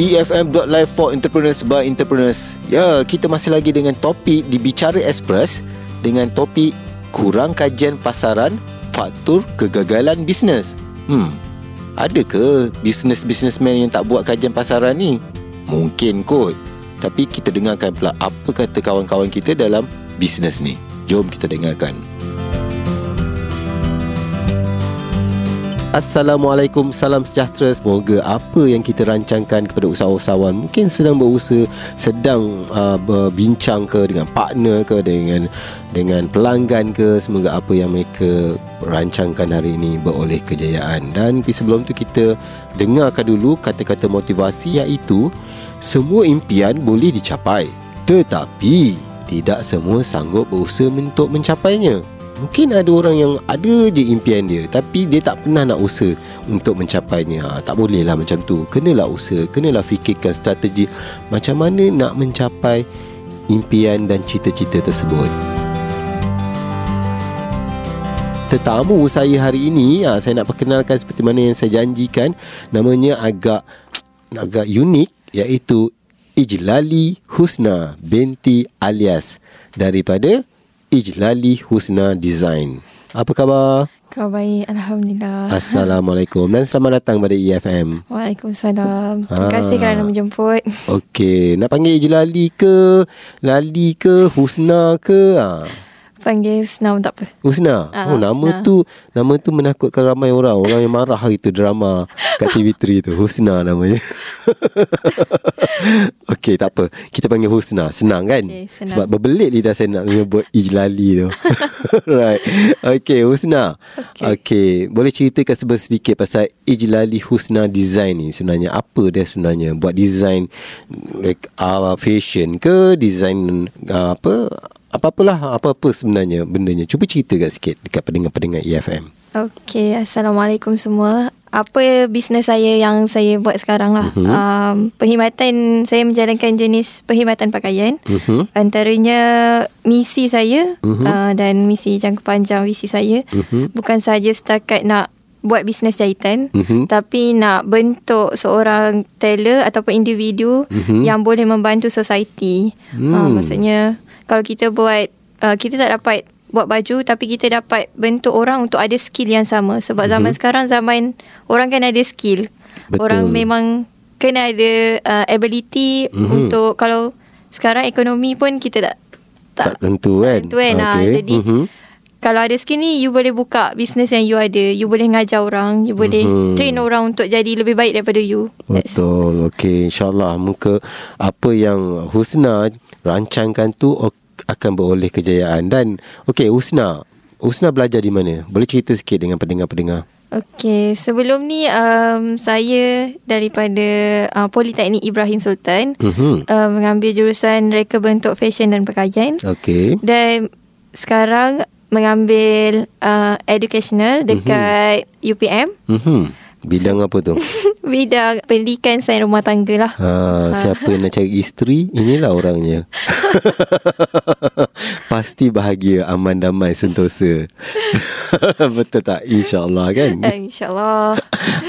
EFM.live for entrepreneurs by entrepreneurs. Ya, kita masih lagi dengan topik di Bicara Express dengan topik kurang kajian pasaran, faktor kegagalan bisnes. Hmm, ada ke bisnes-bisnesmen yang tak buat kajian pasaran ni? Mungkin kot. Tapi kita dengarkan pula apa kata kawan-kawan kita dalam bisnes ni. Jom kita dengarkan. Assalamualaikum, salam sejahtera. Semoga apa yang kita rancangkan kepada usahawan mungkin sedang berusaha, sedang uh, berbincang ke dengan partner ke dengan dengan pelanggan ke, semoga apa yang mereka rancangkan hari ini beroleh kejayaan. Dan sebelum tu kita dengarkan dulu kata-kata motivasi iaitu semua impian boleh dicapai, tetapi tidak semua sanggup berusaha untuk mencapainya. Mungkin ada orang yang ada je impian dia Tapi dia tak pernah nak usaha untuk mencapainya. Ha, Tak boleh lah macam tu. Kenalah usaha, kenalah fikirkan strategi Macam mana nak mencapai impian dan cita-cita tersebut. Tetamu saya hari ini ha, Saya nak perkenalkan seperti mana yang saya janjikan. Namanya agak agak unik Iaitu Ijlali Husna binti alias. Daripada Ijlali Husna Design. Apa khabar? Khabar baik, Alhamdulillah. Assalamualaikum dan selamat datang pada EFM. Waalaikumsalam. Terima kasih ah. kerana menjemput. Okey, nak panggil Ijlali ke? Lali ke? Husna ke? Ha. Panggil Husna pun tak apa. Husna? Uh, oh nama Husna. tu Nama tu menakutkan ramai orang. Orang yang marah hari tu Drama Kat TV3 tu. Husna namanya. Okay tak apa. Kita panggil Husna Senang kan? Okay, senang. Sebab berbelit lidah saya nak menyebut Ijlali tu. Right. Okay Husna okay. okay Boleh ceritakan sedikit Pasal Ijlali Husna Design ni Sebenarnya. Apa dia sebenarnya? Buat design like, uh, Fashion ke? Design uh, Apa apa-apalah apa-apa sebenarnya bendanya. Cuba cerita kat sikit dekat pendengar-pendengar EFM. Okey, Assalamualaikum semua. Apa bisnes saya yang saya buat sekarang lah. Uh-huh. Um, perkhidmatan, saya menjalankan jenis perkhidmatan pakaian. Uh-huh. Antaranya misi saya uh-huh. uh, dan misi jangka panjang visi saya. Uh-huh. Bukan sahaja setakat nak buat bisnes jahitan uh-huh. tapi nak bentuk seorang tailor ataupun individu uh-huh. yang boleh membantu society. Hmm. Uh, maksudnya kalau kita buat uh, kita tak dapat buat baju tapi kita dapat bentuk orang untuk ada skill yang sama sebab mm-hmm. zaman sekarang zaman orang kan ada skill Betul. orang memang kena ada uh, ability mm-hmm. untuk kalau sekarang ekonomi pun kita tak tak, tak tentu kan tentu kan okay. ha, jadi mm-hmm. kalau ada skill ni you boleh buka bisnes yang you ada you boleh ngajar orang you boleh mm-hmm. train orang untuk jadi lebih baik daripada you betul okey insyaallah muka apa yang Husna rancangkan tu akan beroleh kejayaan dan okey Usna Usna belajar di mana boleh cerita sikit dengan pendengar-pendengar Okey, sebelum ni um, saya daripada uh, Politeknik Ibrahim Sultan uh-huh. uh, mengambil jurusan reka bentuk fashion dan pakaian. Okey. Dan sekarang mengambil uh, educational dekat uh-huh. UPM. Uh-huh. Bidang apa tu? Bidang pendidikan sains rumah tangga lah. Ha, siapa yang nak cari isteri, inilah orangnya. Pasti bahagia, aman, damai, sentosa. Betul tak? InsyaAllah kan? InsyaAllah.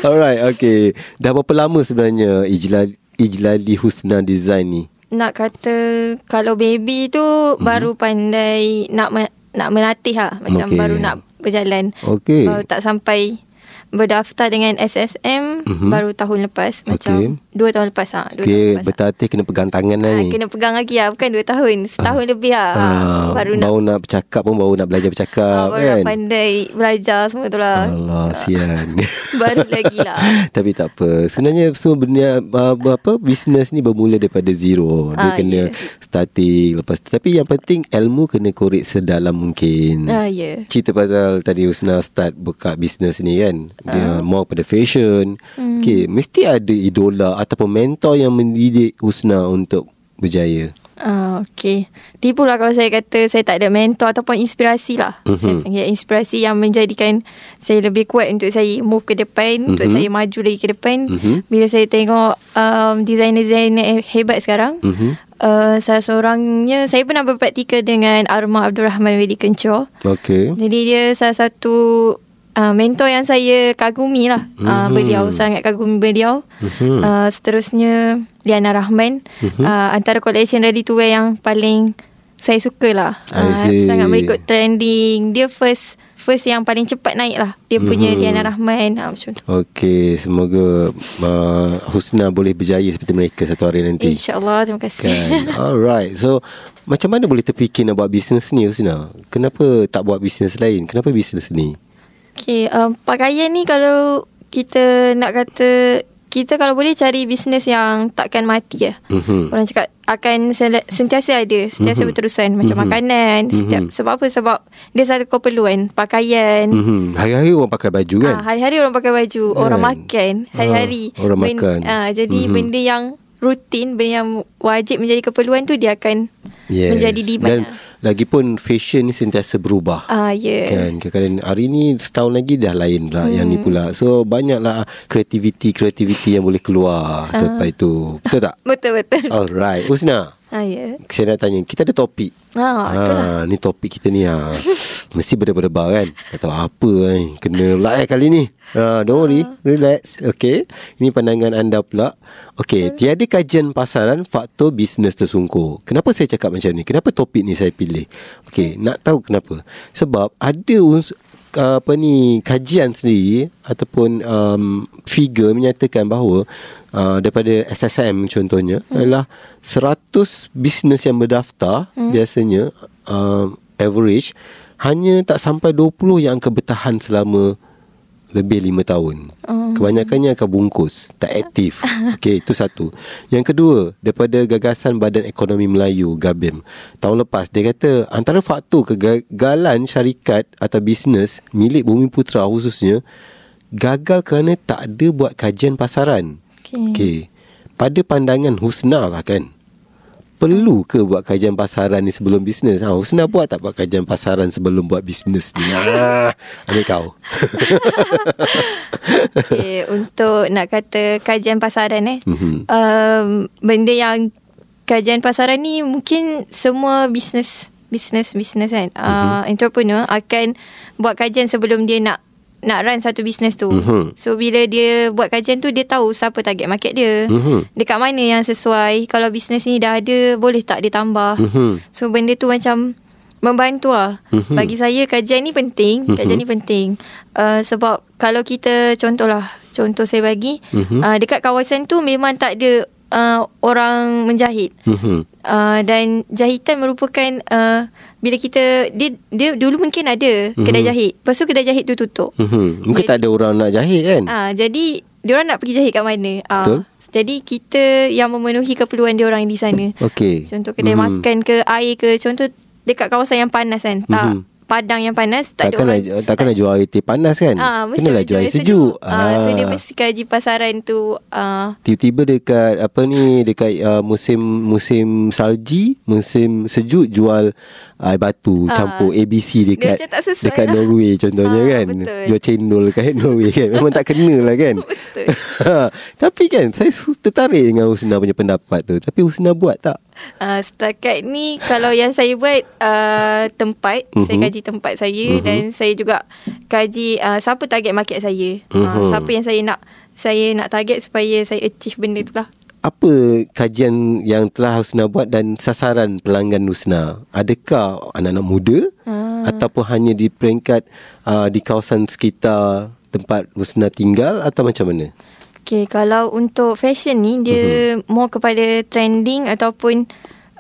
Alright, okay. Dah berapa lama sebenarnya Ijlali, Ijlali Husna Design ni? Nak kata, kalau baby tu mm-hmm. baru pandai nak nak melatih lah. Macam okay. baru nak berjalan. Okay. Baru tak sampai berdaftar dengan SSM mm-hmm. baru tahun lepas macam okay. dua tahun lepas ah dua okay. tahun bertatih kena pegang tangan lah ni kena pegang lagi ah bukan dua tahun setahun uh. lebih ah uh, baru nak baru nak bercakap pun baru nak belajar bercakap uh, baru kan nak pandai belajar semua tu lah Allah sian baru lagi lah tapi tak apa sebenarnya semua benda apa bisnes ni bermula daripada zero dia uh, kena yeah. starting lepas tu tapi yang penting ilmu kena korek sedalam mungkin uh, yeah. cerita pasal tadi Usna start buka bisnes ni kan dia uh. more pada fashion. Hmm. Okay, mesti ada idola ataupun mentor yang mendidik Husna untuk berjaya. Ah, uh, okay. Tipulah kalau saya kata saya tak ada mentor ataupun inspirasi lah. Uh-huh. Saya panggil inspirasi yang menjadikan saya lebih kuat untuk saya move ke depan, uh-huh. untuk mhm. saya maju lagi ke depan. Uh-huh. Bila saya tengok um, designer-designer hebat sekarang, uh-huh. Uh, salah seorangnya saya pernah berpraktikal dengan Arma Abdul Rahman Wedi Kencor. Okay. Jadi dia salah satu uh, mentor yang saya kagumi lah. Mm-hmm. uh, beliau sangat kagumi beliau. Mm-hmm. uh, seterusnya Liana Rahman. Mm-hmm. uh, antara collection ready to wear yang paling saya suka lah. Uh, sangat berikut trending. Dia first first yang paling cepat naik lah. Dia punya mm-hmm. Liana Rahman. Uh, macam tu. Okey, semoga uh, Husna boleh berjaya seperti mereka satu hari nanti. InsyaAllah terima kasih. Kan? Alright. So macam mana boleh terfikir nak buat bisnes ni Husna? Kenapa tak buat bisnes lain? Kenapa bisnes ni Okay, um, pakaian ni kalau kita nak kata kita kalau boleh cari bisnes yang takkan mati ya. Mm-hmm. Orang cakap akan sentiasa ada, sentiasa mm-hmm. berterusan macam mm-hmm. makanan, setiap mm-hmm. sebab apa? Sebab dia satu keperluan, pakaian. Mm-hmm. Hari-hari orang pakai baju kan? Ah, hari-hari orang pakai baju, yeah. orang makan, hari-hari. Ah, orang ben, makan. Ah, jadi mm-hmm. benda yang rutin, benda yang wajib menjadi keperluan tu dia akan yes. menjadi demand. Dan lagipun fashion ni sentiasa berubah. Ah, yeah. Kan? Kadang-kadang hari ni setahun lagi dah lain pula hmm. yang ni pula. So banyaklah kreativiti-kreativiti yang boleh keluar ah. lepas itu. Betul tak? betul betul. Alright. Usna. Ah, yeah. Saya nak tanya, kita ada topik. Ah, ha, ni topik kita ni ha. Mesti berdebar-debar kan Tak tahu apa eh. Kena pula eh kali ni ha, Don't worry uh. Relax Okay Ini pandangan anda pula Okay uh. Tiada kajian pasaran Faktor bisnes tersungkur Kenapa saya cakap macam ni Kenapa topik ni saya pilih Okay uh. Nak tahu kenapa Sebab ada uns apa ni kajian sendiri ataupun um, figure menyatakan bahawa uh, daripada SSM contohnya hmm. adalah 100 bisnes yang berdaftar hmm. biasanya uh, average hanya tak sampai 20 yang akan bertahan selama lebih lima tahun. Um. Kebanyakannya akan bungkus, tak aktif. Okey, itu satu. Yang kedua, daripada gagasan Badan Ekonomi Melayu Gabim tahun lepas dia kata antara faktor kegagalan syarikat atau bisnes milik Bumi Putra khususnya gagal kerana tak ada buat kajian pasaran. Okey. Okay. Pada pandangan Husna lah kan perlu ke buat kajian pasaran ni sebelum bisnes? Ha, Husna buat tak buat kajian pasaran sebelum buat bisnes ni? Ha, ambil kau. okay, untuk nak kata kajian pasaran eh, mm-hmm. um, benda yang kajian pasaran ni mungkin semua bisnes bisnes bisnes kan, mm-hmm. uh, entrepreneur akan buat kajian sebelum dia nak nak run satu bisnes tu. Mm-hmm. So bila dia buat kajian tu dia tahu siapa target market dia. Mm-hmm. Dekat mana yang sesuai. Kalau bisnes ni dah ada boleh tak dia tambah. Mm-hmm. So benda tu macam membantu lah. Mm-hmm. Bagi saya kajian ni penting. Mm-hmm. Kajian ni penting. Uh, sebab kalau kita contohlah. Contoh saya bagi. Mm-hmm. Uh, dekat kawasan tu memang tak ada uh, orang menjahit. Mm-hmm. Uh, dan jahitan merupakan uh, bila kita dia dia dulu mungkin ada mm-hmm. kedai jahit. Lepas tu kedai jahit tu tutup. Mm-hmm. Mungkin jadi, tak ada orang nak jahit kan? Ah uh, jadi dia orang nak pergi jahit kat mana? Uh, Betul. Jadi kita yang memenuhi keperluan dia orang di sana. Okey. Contoh kedai mm-hmm. makan ke air ke contoh dekat kawasan yang panas kan. Tak mm-hmm padang yang panas tak takkan ada orang takkan nak jual air teh panas kan ha, kenalah jual air sejuk, sejuk. Ah, so dia mesti kaji pasaran tu uh. tiba-tiba dekat apa ni dekat uh, musim musim salji musim sejuk jual air batu ha. campur ABC dekat dekat lah. Norway contohnya ha, kan betul. jual cendol dekat Norway kan memang tak kena lah kan betul tapi kan saya tertarik dengan Husna punya pendapat tu tapi Husna buat tak Uh, setakat ni kalau yang saya buat uh, tempat uh-huh. saya mhm. kaji tempat saya uh-huh. dan saya juga kaji uh, siapa target market saya uh-huh. uh, siapa yang saya nak saya nak target supaya saya achieve benda tu lah apa kajian yang telah Husna buat dan sasaran pelanggan Husna? Adakah anak-anak muda uh. ataupun hanya di peringkat uh, di kawasan sekitar tempat Husna tinggal atau macam mana? Okay, kalau untuk fashion ni dia uh-huh. more kepada trending ataupun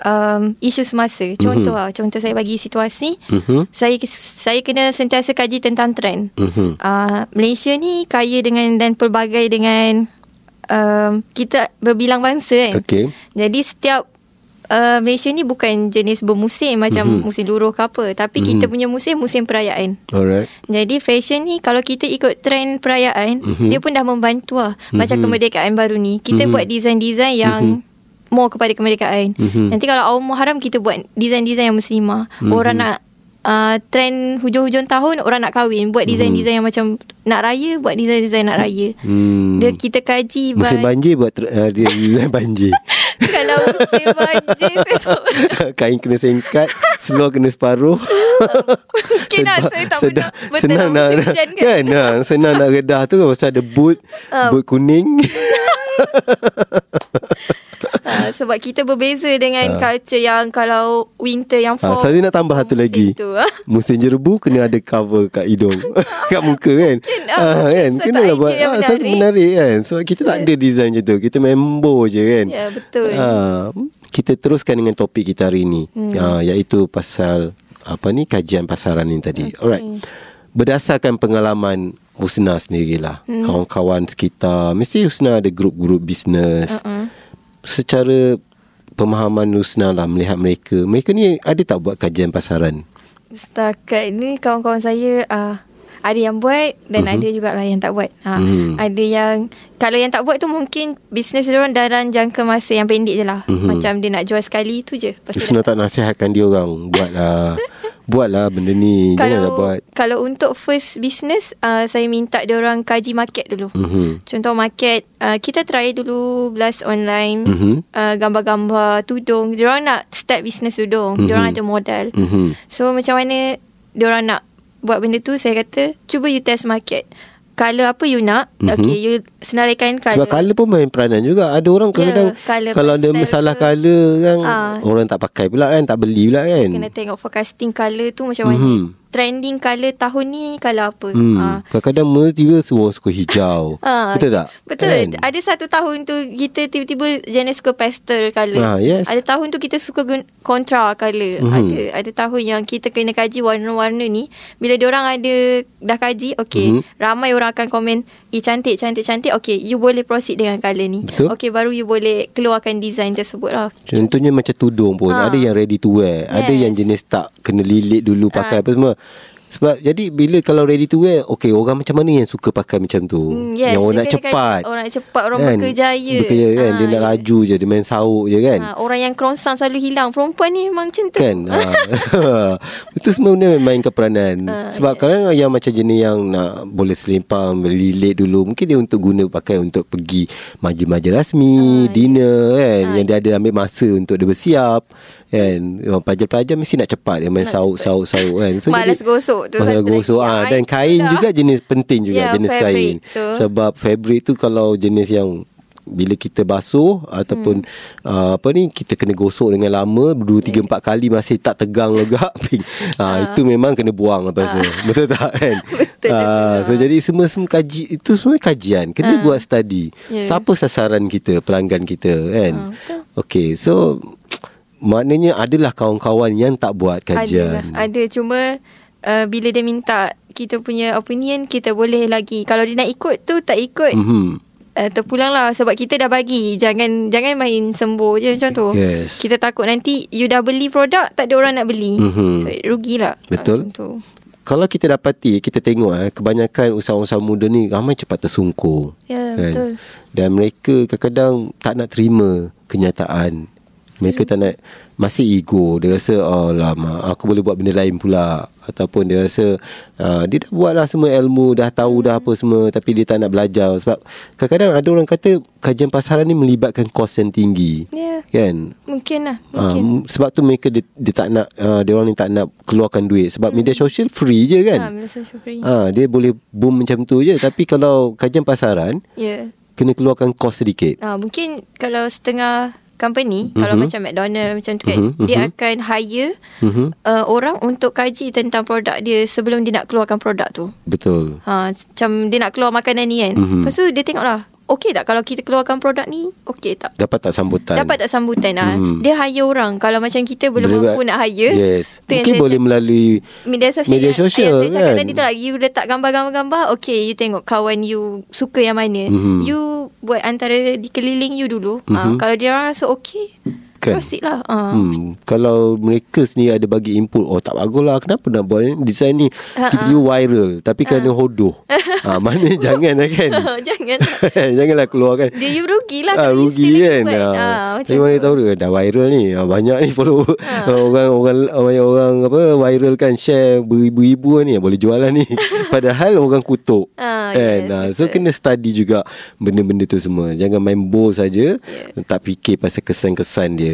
um, isu semasa. Contoh uh-huh. lah, contoh saya bagi situasi, uh-huh. saya saya kena sentiasa kaji tentang trend. Uh-huh. Uh, Malaysia ni kaya dengan dan pelbagai dengan um, kita berbilang bangsa kan. Okay. Jadi setiap uh, Malaysia ni bukan jenis bermusim macam mm-hmm. musim luruh ke apa. Tapi mm-hmm. kita punya musim, musim perayaan. Alright. Jadi fashion ni kalau kita ikut trend perayaan, mm-hmm. dia pun dah membantu lah. Mm-hmm. Macam kemerdekaan baru ni. Kita mm-hmm. buat design-design yang... Mm-hmm. More kepada kemerdekaan mm-hmm. Nanti kalau awal Muharram Kita buat design-design yang muslimah mm-hmm. Orang nak uh, trend hujung-hujung tahun orang nak kahwin buat design-design yang macam nak raya buat design-design nak raya. Hmm. Dia kita kaji musim banjir buat uh, design banjir. Kalau musim banjir saya Kain kena singkat Seluar kena separuh. Mungkin lah saya tak pernah bertemu senang nak, nak hujan kan. kan? Nah, senang nak redah tu. Pasal ada boot Ah. boot kuning Ah, sebab kita berbeza dengan culture yang kalau winter yang Ah, fall. saya nak tambah satu lagi. Tu. Musim jerebu kena ada cover kat hidung. kat muka kan. ah, Ah, kan. satu Kenalah idea buat ah, satu menarik. menarik kan. Sebab kita tak ada design macam tu. Kita member je kan. Ya, betul. Ah, kita teruskan dengan topik kita hari ni. Hmm. Ah, iaitu pasal apa ni kajian pasaran ni tadi. Okay. Alright. Berdasarkan pengalaman Husna sendirilah. Hmm. Kawan-kawan sekitar mesti Husna ada grup-grup bisnes. Uh-uh. Secara pemahaman Husna lah melihat mereka. Mereka ni ada tak buat kajian pasaran? Setakat ni kawan-kawan saya uh, ada yang buat dan Mhm. ada juga lah yang tak buat. Ha, Mhm. Ada yang kalau yang tak buat tu mungkin bisnes dia orang dalam jangka masa yang pendek je lah. Mhm. Macam dia nak jual sekali tu je. Lepas Husna tak nasihatkan dia orang buatlah. buatlah benda ni. Janganlah kalau buat. kalau untuk first business uh, saya minta dia orang kaji market dulu. Mhm. Contoh market uh, kita try dulu blast online Mhm. uh, gambar-gambar tudung. Dia orang nak start business tudung. Dia orang Mhm. ada modal. Mhm. So macam mana dia orang nak buat benda tu saya kata cuba you test market. Color apa you nak? Mhm. Okay, you senaraikan Sebab color. pun main peranan juga. Ada orang Ya, kadang-kadang kalau ada masalah ke. colour kan Ah. orang tak pakai pula kan, tak beli pula kan. Kena tengok forecasting color tu macam mana. Trending color tahun ni color apa. Hmm. Ah. Kadang-kadang mula tiba semua suka hijau. Ah, Betul tak? Betul. Kan? Ada satu tahun tu kita tiba-tiba jenis suka pastel colour. Ah, yes. Ada tahun tu kita suka gun- kontra colour. Mhm. Ada ada tahun yang kita kena kaji warna-warna ni. Bila orang ada dah kaji, okey, Mhm. ramai orang akan komen, "Eh cantik, cantik, cantik." Okey, you boleh proceed dengan colour ni. Betul. Okey, baru you boleh keluarkan design tersebut lah. Contohnya macam tudung pun Ah. Ada yang ready to wear Ada Yes. yang jenis tak Kena lilit dulu Pakai Ah. apa semua sebab jadi bila kalau ready to wear Okay orang macam mana yang suka pakai macam tu? Hmm, yes, Yang orang nak cepat. Orang nak cepat, orang berkejaya. Berkerja kan? Dia Ah, nak ya. laju je Dia main sauk je kan? Ha, orang yang kerongsang selalu hilang. Perempuan ni memang macam tu. Kan? Ha. Itu semua benda mainkan peranan Ah, Sebab kadang yang macam jenis yang nak Boleh selempang Lilit dulu Mungkin dia untuk guna Pakai untuk pergi Majlis-majlis rasmi Dinner kan? Ah, Yang dia ada ambil masa Untuk dia bersiap Kan? Orang Pelajar-pelajar mesti nak cepat Dia main Nak sauk-sauk-sauk kan? Malas gosok tu satu lagi. gosok. ah, Ah, Dan kain juga Jenis penting juga Ya, Jenis fabric. kain So- Sebab fabric tu Kalau jenis yang bila kita basuh ataupun hmm. uh, apa ni kita kena gosok dengan lama 2 3 4 kali masih tak tegang lega ha, itu memang kena buang lepas tu. Betul tak kan? Betul, Ah, so jadi semua semua kaji itu semua kajian. Kena buat study. Ya. siapa sasaran kita pelanggan kita kan? Ah, betul. okey so maknanya adalah kawan-kawan yang tak buat Ada kajian Ada cuma uh, bila dia minta kita punya opinion kita boleh lagi. Kalau dia nak ikut tu tak ikut. mhm Uh, terpulang lah sebab kita dah bagi jangan jangan main sembuh je macam tu Yes. kita takut nanti you dah beli produk tak ada orang nak beli Mhm. so rugilah Betul. Ah, macam tu kalau kita dapati kita tengok eh kebanyakan usahawan-usahawan muda ni ramai cepat tersungkur Ya, betul. dan mereka kadang-kadang tak nak terima kenyataan mereka tak nak masih ego. Dia rasa oh lama aku boleh buat benda lain pula. Ataupun dia rasa uh, dia dah buat lah semua ilmu dah tahu dah apa semua tapi dia tak nak belajar. Sebab kadang-kadang ada orang kata kajian pasaran ni melibatkan kos yang tinggi. Ya. Kan? Mungkin lah Ah, mungkin. m- sebab tu mereka dia, dia tak nak uh, dia orang ni tak nak keluarkan duit. Sebab media sosial free je kan. ha, bila social free. Ah, dia boleh boom macam tu je. Tapi kalau kajian pasaran ya. kena keluarkan kos sedikit. Ah, mungkin kalau setengah company Mhm. kalau macam McDonald macam tu kan Mhm, dia mhm. akan hire Mhm. uh, orang untuk kaji tentang produk dia sebelum dia nak keluarkan produk tu. Betul. Ha, macam dia nak keluar makanan ni kan. Mhm. Mm-hmm. Lepas tu dia tengok lah. Okey tak kalau kita keluarkan produk ni? Okey tak? Dapat tak sambutan? Dapat tak sambutan ah. Mhm. Dia hire orang. Kalau macam kita belum Boleh mampu nak hire. Yes. tu Mungkin saya boleh melalui media sosial. media sosial, yang saya cakap kan? tadi tu lah. You letak gambar-gambar-gambar. Okay, you tengok kawan you suka yang mana. Mhm. You buat antara dikeliling you dulu. Mhm. Ah, kalau dia orang rasa okay, Kan? proceed lah. Ah. Hmm, kalau mereka sendiri ada bagi input Oh tak bagus lah Kenapa nak buat ni Design ni Ha, Tiba-tiba viral Tapi kerana hodoh ha, Mana jangan lah kan Jangan. Janganlah keluarkan Dia you rugi lah. Ah, kalau you rugi still lagi kan. Ah, Ah, macam Tapi mana tahu dia dah viral ni. Ah, banyak ni follow orang orang banyak orang apa viral kan share beribu-ibu ni boleh jual lah ni. Padahal orang kutuk. Ah, kan. yes, Ah, so betul. kena study juga benda-benda tu semua. Jangan main bowl saja Yeah. tak fikir pasal kesan-kesan dia.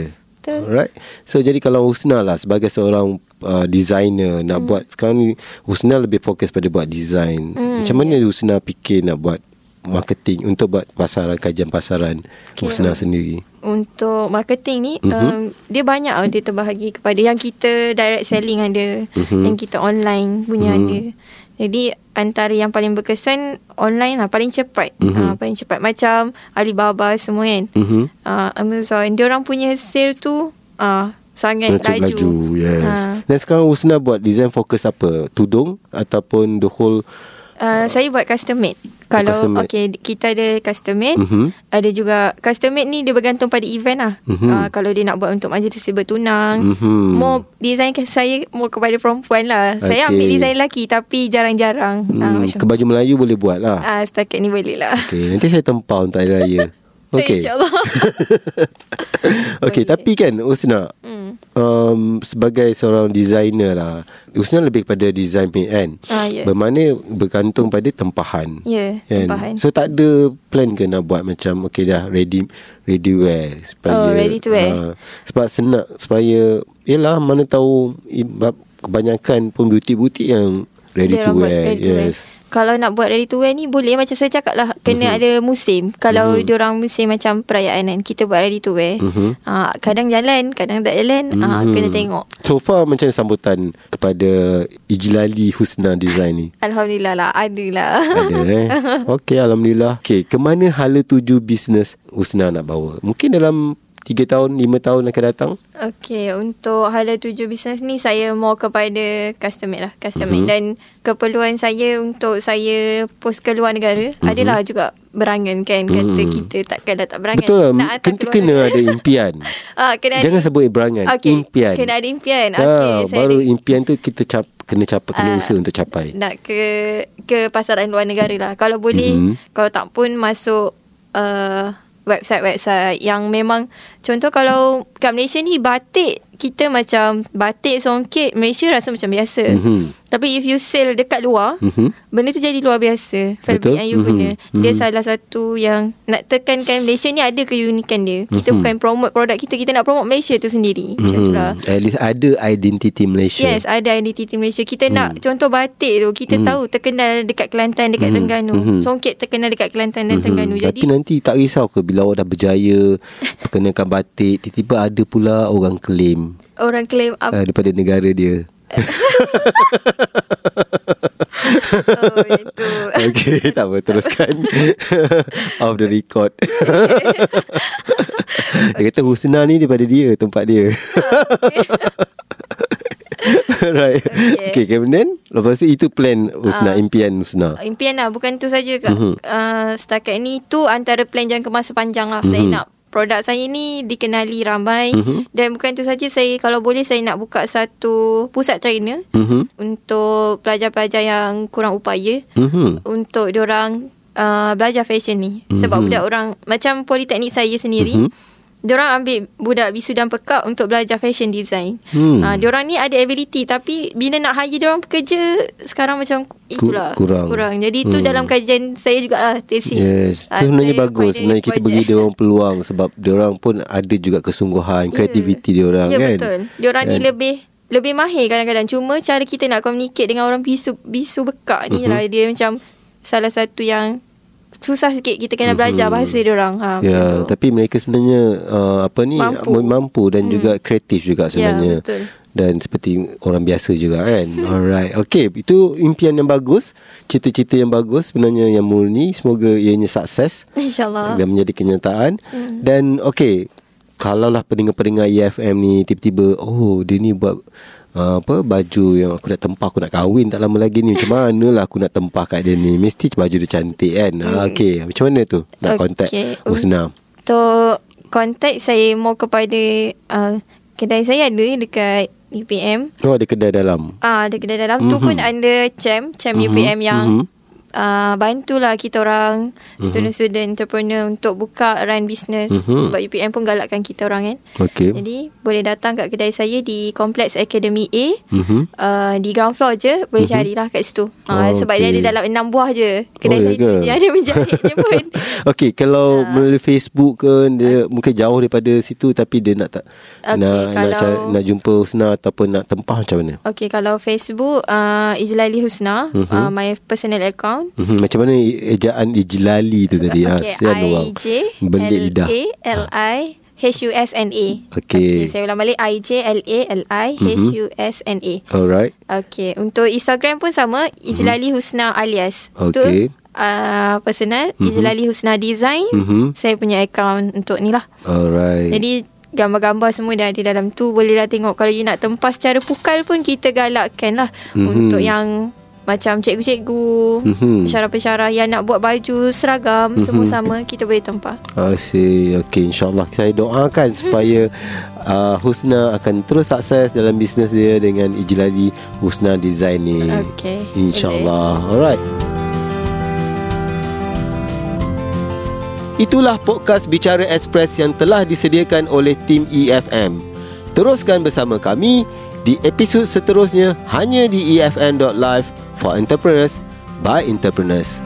Betul. Alright. So jadi kalau Husna lah sebagai seorang uh, designer nak Hmm. buat sekarang ni Husna lebih fokus pada buat design. Hmm, Macam mana Husna fikir nak buat marketing untuk buat pasaran kajian pasaran Okay. Husna sendiri. Untuk marketing ni Mhm. um, Dia banyak tau Dia terbahagi kepada Yang kita direct selling ada Mhm. Yang kita online punya Mhm. ada Jadi antara yang paling berkesan Online lah Paling cepat. Mhm. uh, Paling cepat. Macam Alibaba semua kan. Mhm. uh, Amazon. Dia orang punya sale tu uh, Sangat Macam laju, laju Yes. Ah. Dan sekarang Husna buat design fokus apa? Tudung Ataupun the whole Uh, saya buat custom made. Kalau custom made. okay kita ada custom made, Mhm. ada juga custom made ni dia bergantung pada event lah. Mhm. Uh, kalau dia nak buat untuk majlis bertunang, Mhm. more design saya more kepada perempuan lah. Saya Okay. ambil design lelaki tapi jarang-jarang. Uh, hmm, macam Ke baju Melayu boleh buat lah Ah, setakat ni boleh lah. Okay Nanti saya tempau untuk hari raya Okay InsyaAllah. Okay tapi kan Husna hmm. Um, sebagai seorang designer lah Husna lebih pada design made kan Ah, ya. Bermakna bergantung pada tempahan Ya, kan? tempahan. So tak ada plan ke nak buat macam Okay dah ready ready wear supaya, Oh, ready to wear. ah, Sebab senang Supaya Yelah mana tahu Kebanyakan pun butik-butik yang Ready to wear ready to wear. Kalau nak buat ready to wear ni boleh macam saya cakap lah kena Mhm. ada musim. Kalau mm-hmm. diorang musim macam perayaan kan kita buat ready to wear. Mhm. Ah, kadang jalan, kadang tak jalan, ah, Mhm. kena tengok. So far macam sambutan Kepada Ijlali Husna Design ni Alhamdulillah lah ada lah. Ada eh Okey Alhamdulillah Okey Kemana hala tuju bisnes Husna nak bawa Mungkin dalam 3 tahun 5 tahun akan datang Okey, untuk hala tuju bisnes ni saya mau kepada custom made lah, custom Mhm. made dan keperluan saya untuk saya post ke luar negara Mhm. adalah juga berangan kan kata Mhm. kita takkan dah tak berangan. Betul lah Nak hantar Kena, ke luar kena ada impian Ah, kena Jangan ada, sebut berangan Okey, Impian Kena ada impian. Ah, Okey, saya Baru ada, impian tu Kita cap, kena capai Kena Ah, usaha untuk capai nak ke ke pasaran luar negara lah. Kalau boleh, Mhm. kalau tak pun masuk uh, website-website yang memang contoh kalau kat Malaysia ni batik kita macam batik songket Malaysia rasa macam biasa. Mhm. Tapi if you sell dekat luar, Mhm. benda tu jadi luar biasa. Fabric Betul. yang you Mhm. guna. Dia Mhm. salah satu yang nak tekankan Malaysia ni ada keunikan dia. Kita Mhm. bukan promote produk kita, kita nak promote Malaysia tu sendiri. Macam tu lah. Mhm. At least ada identiti Malaysia Yes, ada identiti Malaysia. Kita nak contoh batik tu, kita Hmm. tahu terkenal dekat Kelantan, dekat Hmm. Terengganu. Hmm. Songket terkenal dekat Kelantan dan Mhm. Terengganu. Tapi Jadi nanti tak risau ke Bila awak dah berjaya Perkenalkan batik Tiba-tiba ada pula Orang claim orang claim uh, apa Daripada negara dia oh, itu. Okay tak apa Teruskan Off the record Dia kata Husna ni Daripada dia Tempat dia Right Okay, Okay. kemudian Lepas tu itu plan Husna Ah. Impian Husna Impian lah Bukan tu saja kak Mhm. uh, Setakat ni Tu antara plan jangka masa panjang lah Saya Mhm. nak Produk saya ni Dikenali ramai Mhm. Dan bukan tu saja Saya kalau boleh Saya nak buka satu Pusat trainer Mhm. Untuk pelajar-pelajar yang Kurang upaya Mhm. Untuk diorang uh, Belajar fashion ni Sebab Mhm. budak orang Macam politeknik saya sendiri Mhm. Diorang ambil budak wisudan pekak untuk belajar fashion design. Hmm. Uh, diorang ni ada ability tapi bila nak hire diorang bekerja sekarang macam itulah kurang. kurang. Jadi tu Hmm. dalam kajian saya jugalah tesis. Yes, Ah, itu sebenarnya bagus. Sebenarnya kita bagi dia orang peluang sebab dia orang pun ada juga kesungguhan, kreativiti dia orang Ya kan. betul. Diorang ni Kan? lebih lebih mahir kadang-kadang. Cuma cara kita nak communicate dengan orang bisu bisu bekak ni Mhm. lah dia macam salah satu yang susah sikit kita kena belajar bahasa diorang. Ha, macam Ya, tu. tapi mereka sebenarnya uh, apa ni Mampu. mampu, dan hmm. juga kreatif juga sebenarnya. Ya, betul. Dan seperti orang biasa juga kan. Alright. Okay, itu impian yang bagus, cita-cita yang bagus sebenarnya yang murni. Semoga ianya sukses InsyaAllah. dan menjadi kenyataan. Hmm. Dan okay, kalaulah pendengar-pendengar EFM ni tiba-tiba oh dia ni buat uh, apa baju yang aku nak tempah aku nak kahwin tak lama lagi ni macam mana lah aku nak tempah kat dia ni mesti baju dia cantik kan hmm. okay macam mana tu nak Okay. contact Husna Untuk kontak saya mau kepada uh, kedai saya ada dekat UPM. oh ada kedai dalam Ah, ada kedai dalam mm-hmm. tu Mhm. pun under Chem, Chem Mhm, UPM yang mhm. Uh, bantulah kita orang mm-hmm. student-student entrepreneur untuk buka run business mm-hmm. sebab UPM pun galakkan kita orang kan. Okey. Jadi boleh datang kat kedai saya di Complex Academy A. Mm-hmm. Uh, di ground floor je boleh mm-hmm. carilah kat situ. Uh, oh, sebab okay. dia ada dalam enam buah je. Kedai oh, saya tu je ada menjahit je pun. Okey, kalau uh. melalui Facebook ke dia uh. mungkin jauh daripada situ tapi dia nak tak okay, nak, kalau, nak nak jumpa Husna ataupun nak tempah macam mana? Okey, kalau Facebook uh, Ijlali Husna, mm-hmm. uh, my personal account. Mm-hmm. Macam mana ejaan Ijlali tu tadi? Okay, ha, I J L A L I H U S N A. Okay. okay. Saya ulang balik I J L A L I H U S N A. Alright. Okay. Untuk Instagram pun sama Ijlali mm-hmm. Husna alias. Okay. Tu, uh, personal mm-hmm. Ijlali Husna Design. Mm-hmm. Saya punya account untuk ni lah. Alright. Jadi gambar-gambar semua dah di dalam tu bolehlah tengok kalau you nak tempas secara pukal pun kita galakkan lah mm-hmm. untuk yang macam cikgu-cikgu mm-hmm. pensyarah-pensyarah yang nak buat baju seragam mm-hmm. semua sama kita boleh tempah Asyik Okay insyaAllah saya doakan supaya uh, Husna akan terus sukses dalam bisnes dia dengan Ijlali Husna Design ni. Okay. InsyaAllah. Alright. Itulah podcast Bicara Express yang telah disediakan oleh tim EFM. Teruskan bersama kami di episod seterusnya hanya di efn.live for entrepreneurs by entrepreneurs.